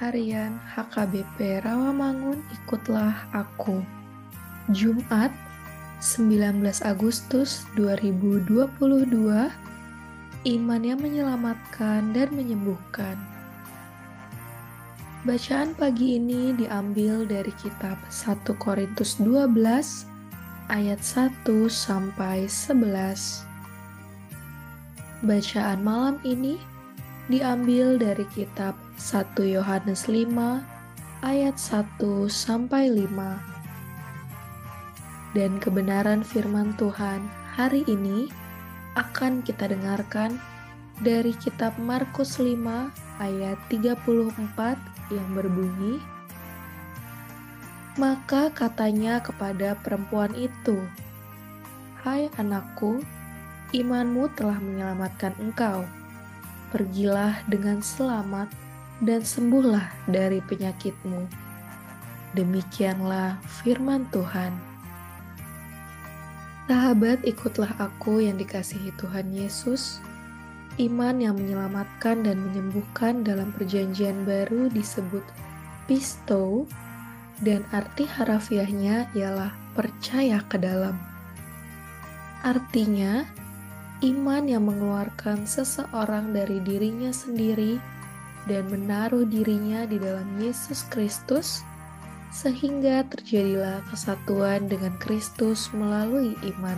Harian HKBP Rawamangun Ikutlah Aku. Jumat 19 Agustus 2022 Iman yang menyelamatkan dan menyembuhkan. Bacaan pagi ini diambil dari kitab 1 Korintus 12 ayat 1 sampai 11 Bacaan malam ini diambil dari kitab 1 Yohanes 5 ayat 1 sampai 5. Dan kebenaran firman Tuhan hari ini akan kita dengarkan dari kitab Markus 5 ayat 34 yang berbunyi Maka katanya kepada perempuan itu, "Hai anakku, imanmu telah menyelamatkan engkau." Pergilah dengan selamat dan sembuhlah dari penyakitmu. Demikianlah firman Tuhan. Sahabat, ikutlah aku yang dikasihi Tuhan Yesus. Iman yang menyelamatkan dan menyembuhkan dalam perjanjian baru disebut pisto dan arti harafiahnya ialah percaya ke dalam. Artinya, iman yang mengeluarkan seseorang dari dirinya sendiri dan menaruh dirinya di dalam Yesus Kristus, sehingga terjadilah kesatuan dengan Kristus melalui iman.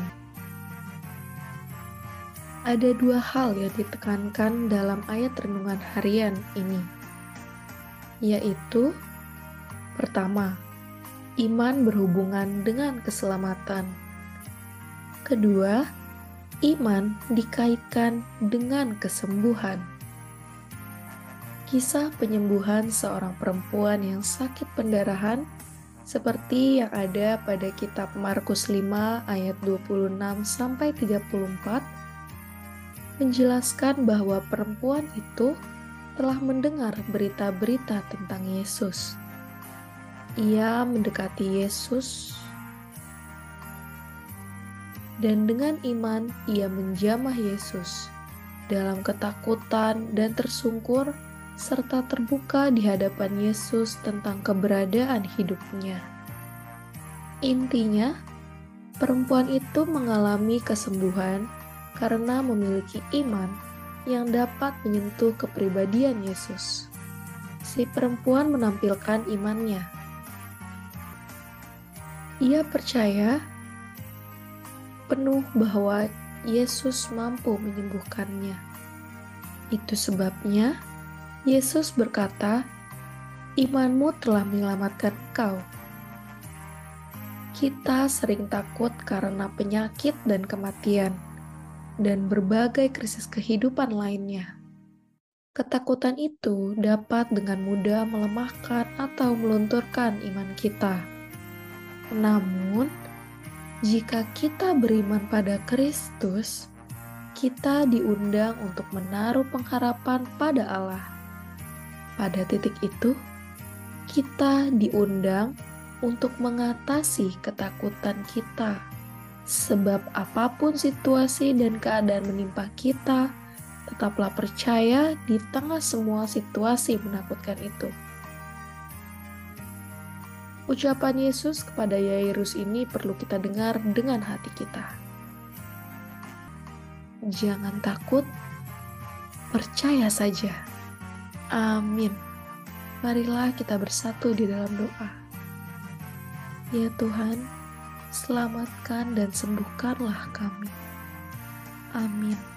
Ada dua hal yang ditekankan dalam ayat renungan harian ini, yaitu: pertama, iman berhubungan dengan keselamatan, kedua, iman dikaitkan dengan kesembuhan. Kisah penyembuhan seorang perempuan yang sakit pendarahan seperti yang ada pada kitab Markus 5 ayat 26 sampai 34 menjelaskan bahwa perempuan itu telah mendengar berita-berita tentang Yesus. Ia mendekati Yesus dan dengan iman ia menjamah Yesus dalam ketakutan dan tersungkur serta terbuka di hadapan Yesus tentang keberadaan hidupnya. Intinya, perempuan itu mengalami kesembuhan karena memiliki iman yang dapat menyentuh kepribadian Yesus. Si perempuan menampilkan imannya. Ia percaya penuh bahwa Yesus mampu menyembuhkannya. Itu sebabnya Yesus berkata, "Imanmu telah menyelamatkan engkau." Kita sering takut karena penyakit dan kematian, dan berbagai krisis kehidupan lainnya. Ketakutan itu dapat dengan mudah melemahkan atau melunturkan iman kita. Namun, jika kita beriman pada Kristus, kita diundang untuk menaruh pengharapan pada Allah. Pada titik itu, kita diundang untuk mengatasi ketakutan kita, sebab apa pun situasi dan keadaan menimpa kita, tetaplah percaya di tengah semua situasi menakutkan itu. Ucapan Yesus kepada Yairus ini perlu kita dengar dengan hati kita. Jangan takut, percaya saja. Amin. Marilah kita bersatu di dalam doa. Ya Tuhan, selamatkan dan sembuhkanlah kami. Amin.